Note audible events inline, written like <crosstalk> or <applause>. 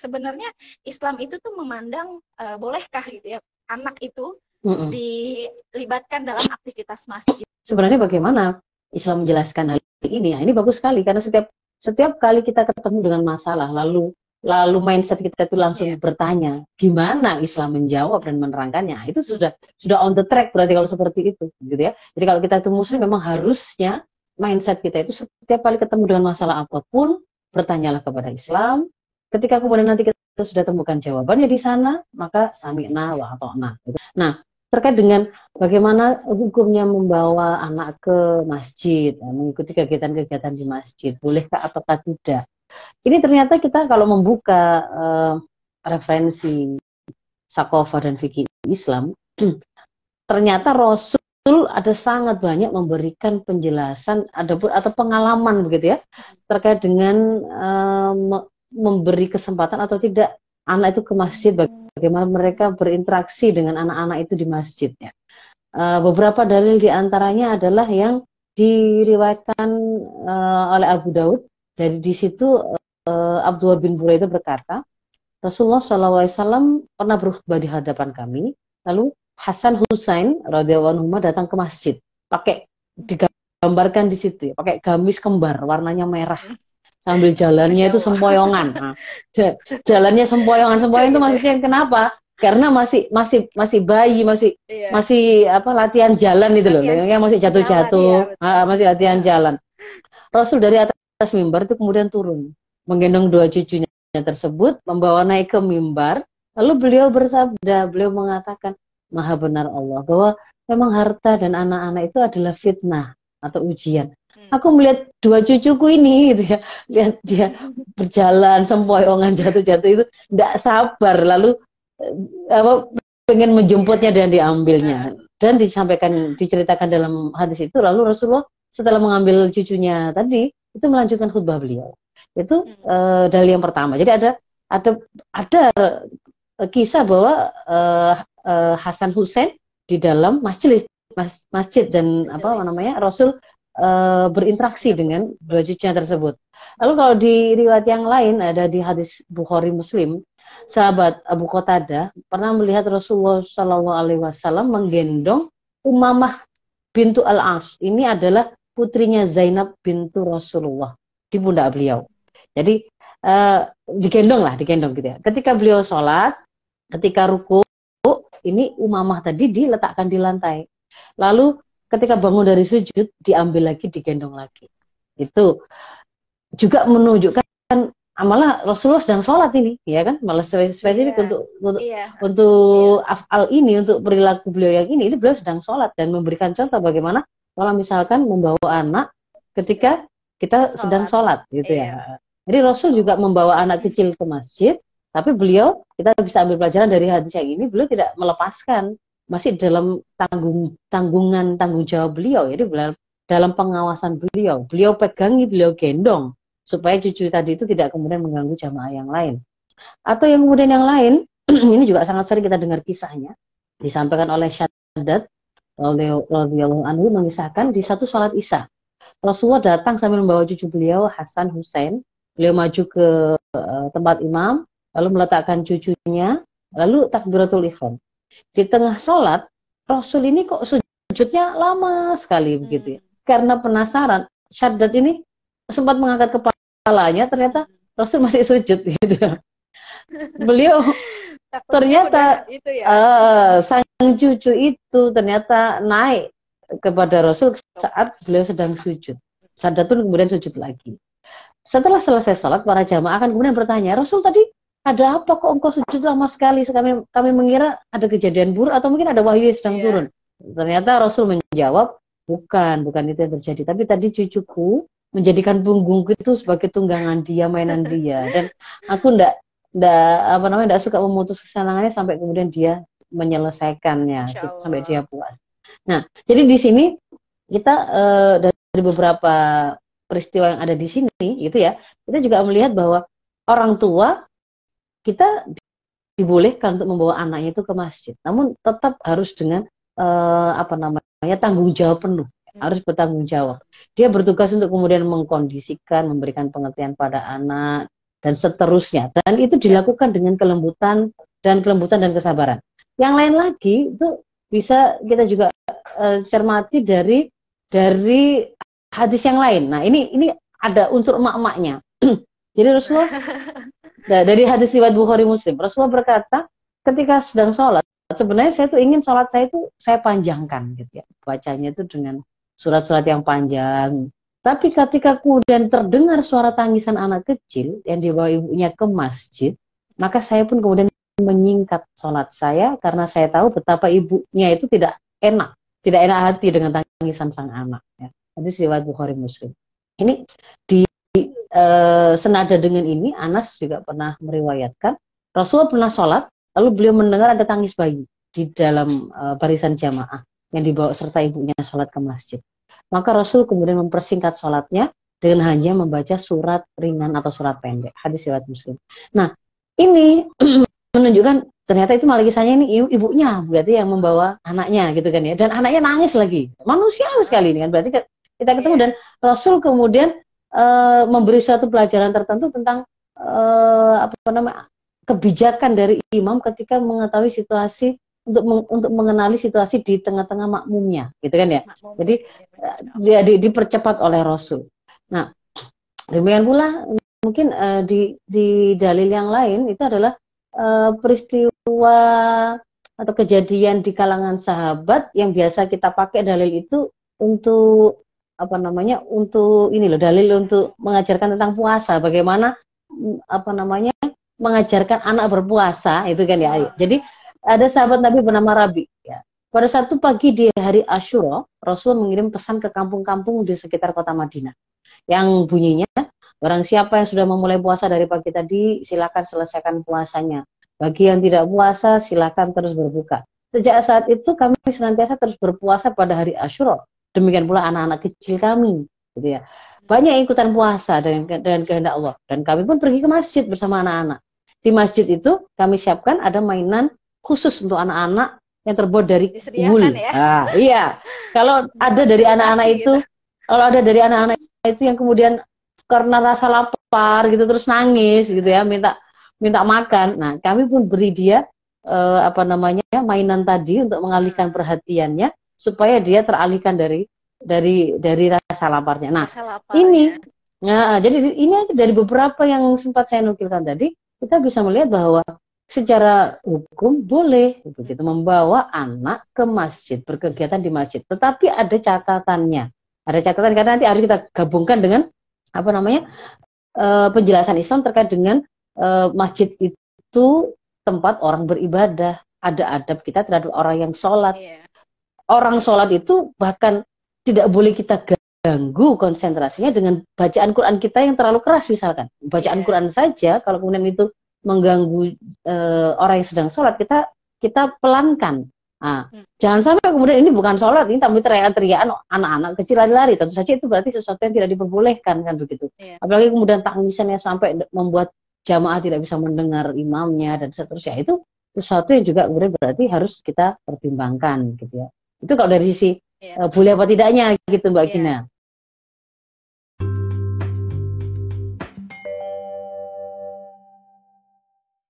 sebenarnya Islam itu tuh memandang uh, bolehkah gitu ya anak itu mm -mm. dilibatkan dalam aktivitas masjid. Sebenarnya bagaimana Islam menjelaskan hal ini? Ya, ini bagus sekali karena setiap setiap kali kita ketemu dengan masalah lalu lalu mindset kita itu langsung yeah. bertanya gimana Islam menjawab dan menerangkannya itu sudah sudah on the track berarti kalau seperti itu gitu ya jadi kalau kita itu muslim memang harusnya mindset kita itu setiap kali ketemu dengan masalah apa pun bertanyalah kepada Islam ketika kemudian nanti kita sudah temukan jawabannya di sana maka sami'na wa ata'na nah terkait dengan bagaimana hukumnya membawa anak ke masjid mengikuti kegiatan-kegiatan di masjid bolehkah ataukah tidak? Ini ternyata kita kalau membuka uh, referensi Sakofa dan fikih Islam, <clears throat> ternyata Rasul ada sangat banyak memberikan penjelasan ada atau pengalaman begitu ya terkait dengan uh, memberi kesempatan atau tidak anak itu ke masjid bagaimana mereka berinteraksi dengan anak-anak itu di masjid ya. Uh, beberapa dalil di antaranya adalah yang diriwayatkan uh, oleh Abu Daud dari di situ uh, Abdullah bin Buraida berkata, Rasulullah SAW pernah berkhutbah di hadapan kami, lalu Hasan Husain radhiyallahu anhu datang ke masjid, pakai digambarkan di situ, ya, pakai gamis kembar warnanya merah, sambil jalannya itu sempoyongan. <laughs> Nah, jalannya sempoyongan, sempoyongan itu maksudnya kenapa? Karena masih masih masih bayi, masih iya. masih apa latihan jalan itu loh, yang masih jatuh-jatuh, iya, masih latihan jalan. Rasul dari atas mimbar itu kemudian turun menggendong dua cucunya tersebut membawa naik ke mimbar lalu beliau bersabda beliau mengatakan maha benar Allah bahwa memang harta dan anak-anak itu adalah fitnah atau ujian. Aku melihat dua cucuku ini gitu ya. Lihat dia berjalan sempoyongan jatuh-jatuh itu tidak sabar. Lalu eh, apa pengen menjemputnya dan diambilnya. Dan disampaikan diceritakan dalam hadis itu. Lalu Rasulullah setelah mengambil cucunya tadi itu melanjutkan khutbah beliau. Itu hmm. uh, dalil yang pertama. Jadi ada ada ada kisah bahwa uh, uh, Hasan Hussein di dalam masjid mas, masjid dan apa namanya Rasul uh, berinteraksi dengan dua cucunya tersebut. Lalu kalau di riwayat yang lain ada di hadis Bukhari Muslim, sahabat Abu Qatada pernah melihat Rasulullah Shallallahu Alaihi Wasallam menggendong Umamah bintu Al As. Ini adalah putrinya Zainab bintu Rasulullah di pundak beliau. Jadi uh, digendong lah, digendong gitu ya. Ketika beliau sholat, ketika ruku, ini umamah tadi diletakkan di lantai. Lalu ketika bangun dari sujud, diambil lagi, digendong lagi. Itu juga menunjukkan malah Rasulullah sedang sholat ini, ya kan? Malah spesifik yeah. untuk untuk yeah. untuk yeah. afal ini, untuk perilaku beliau yang ini, ini beliau sedang sholat dan memberikan contoh bagaimana kalau misalkan membawa anak ketika kita sholat. sedang sholat gitu ya. iya. ya. Jadi Rasul juga membawa anak kecil ke masjid, tapi beliau kita bisa ambil pelajaran dari hadis yang ini, beliau tidak melepaskan, masih dalam tanggung tanggungan tanggung jawab beliau, jadi dalam pengawasan beliau, beliau pegangi, beliau gendong supaya cucu tadi itu tidak kemudian mengganggu jamaah yang lain. Atau yang kemudian yang lain, <clears throat> ini juga sangat sering kita dengar kisahnya, disampaikan oleh Syadat radhiyallahu anhu mengisahkan di satu sholat isya Rasulullah datang sambil membawa cucu beliau Hasan Hussein. Beliau maju ke uh, tempat imam lalu meletakkan cucunya lalu takbiratul ihram di tengah sholat Rasul ini kok sujudnya lama sekali begitu ya karena penasaran Syadat ini sempat mengangkat kepalanya ternyata Rasul masih sujud gitu <laughs> beliau ternyata itu ya. uh, sang cucu itu ternyata naik kepada Rasul saat beliau sedang sujud. Sadat pun kemudian sujud lagi. Setelah selesai sholat, para jamaah akan kemudian bertanya, Rasul tadi ada apa kok engkau sujud lama sekali? Kami, kami mengira ada kejadian buruk atau mungkin ada wahyu yang sedang yeah. turun. Ternyata Rasul menjawab, bukan, bukan itu yang terjadi. Tapi tadi cucuku menjadikan punggungku itu sebagai tunggangan dia, mainan dia. Dan aku ndak ndak apa namanya ndak suka memutus kesenangannya sampai kemudian dia menyelesaikannya sampai dia puas. Nah, jadi di sini kita uh, dari beberapa peristiwa yang ada di sini gitu ya, kita juga melihat bahwa orang tua kita dibolehkan untuk membawa anaknya itu ke masjid, namun tetap harus dengan uh, apa namanya tanggung jawab penuh hmm. harus bertanggung jawab. Dia bertugas untuk kemudian mengkondisikan, memberikan pengertian pada anak, dan seterusnya. Dan itu dilakukan dengan kelembutan dan kelembutan dan kesabaran. Yang lain lagi itu bisa kita juga uh, cermati dari dari hadis yang lain. Nah, ini ini ada unsur emak-emaknya. <clears throat> Jadi Rasulullah <laughs> nah, dari hadis riwayat Bukhari Muslim, Rasulullah berkata ketika sedang sholat, sebenarnya saya tuh ingin sholat saya itu saya panjangkan gitu ya, bacanya itu dengan surat-surat yang panjang. Tapi ketika kemudian terdengar suara tangisan anak kecil yang dibawa ibunya ke masjid, maka saya pun kemudian menyingkat sholat saya karena saya tahu betapa ibunya itu tidak enak, tidak enak hati dengan tangisan sang anak. Ya. Hadis riwayat Bukhari Muslim. Ini di e, senada dengan ini Anas juga pernah meriwayatkan Rasulullah pernah sholat lalu beliau mendengar ada tangis bayi di dalam e, barisan jamaah yang dibawa serta ibunya sholat ke masjid. Maka Rasul kemudian mempersingkat sholatnya dengan hanya membaca surat ringan atau surat pendek. Hadis riwayat Muslim. Nah, ini <clears throat> menunjukkan ternyata itu malah kisahnya ini ibunya berarti yang membawa anaknya gitu kan ya. Dan anaknya nangis lagi. Manusiawi sekali ini kan. Berarti kita ketemu dan Rasul kemudian uh, memberi suatu pelajaran tertentu tentang uh, apa namanya kebijakan dari imam ketika mengetahui situasi untuk meng, untuk mengenali situasi di tengah-tengah makmumnya, gitu kan ya. Makmum. Jadi ya, dia di, dipercepat oleh Rasul. Nah, demikian pula mungkin uh, di di dalil yang lain itu adalah uh, peristiwa atau kejadian di kalangan sahabat yang biasa kita pakai dalil itu untuk apa namanya untuk ini loh dalil untuk mengajarkan tentang puasa bagaimana apa namanya mengajarkan anak berpuasa itu kan ya jadi ada sahabat Nabi bernama Rabi. Ya. Pada satu pagi di hari Ashura, Rasul mengirim pesan ke kampung-kampung di sekitar kota Madinah. Yang bunyinya, barang siapa yang sudah memulai puasa dari pagi tadi, silakan selesaikan puasanya. Bagi yang tidak puasa, silakan terus berbuka. Sejak saat itu kami senantiasa terus berpuasa pada hari Ashura. Demikian pula anak-anak kecil kami. Gitu ya. Banyak yang ikutan puasa dengan, dengan kehendak Allah. Dan kami pun pergi ke masjid bersama anak-anak. Di masjid itu kami siapkan ada mainan khusus untuk anak-anak yang terbuat dari wool. Ya? Nah, iya. Kalau <laughs> ada dari anak-anak itu, gitu. kalau ada dari anak-anak itu yang kemudian karena rasa lapar gitu terus nangis gitu ya, minta minta makan. Nah, kami pun beri dia eh, apa namanya mainan tadi untuk mengalihkan hmm. perhatiannya supaya dia teralihkan dari dari dari rasa laparnya. Nah, rasa laparnya. ini Nah, jadi ini dari beberapa yang sempat saya nukilkan tadi, kita bisa melihat bahwa secara hukum boleh begitu membawa anak ke masjid berkegiatan di masjid tetapi ada catatannya ada catatan karena nanti harus kita gabungkan dengan apa namanya e, penjelasan Islam terkait dengan e, masjid itu tempat orang beribadah ada adab kita terhadap orang yang sholat yeah. Orang sholat itu bahkan tidak boleh kita ganggu konsentrasinya dengan bacaan Quran kita yang terlalu keras misalkan bacaan yeah. Quran saja kalau kemudian itu mengganggu uh, orang yang sedang sholat kita kita pelankan Nah, hmm. jangan sampai kemudian ini bukan sholat, ini tapi teriak-teriakan anak-anak kecil lari-lari. Tentu saja itu berarti sesuatu yang tidak diperbolehkan kan begitu. Yeah. Apalagi kemudian tangisannya sampai membuat jamaah tidak bisa mendengar imamnya dan seterusnya. Itu sesuatu yang juga kemudian berarti harus kita pertimbangkan gitu ya. Itu kalau dari sisi yeah. Iya. uh, boleh apa tidaknya gitu Mbak yeah. Gina.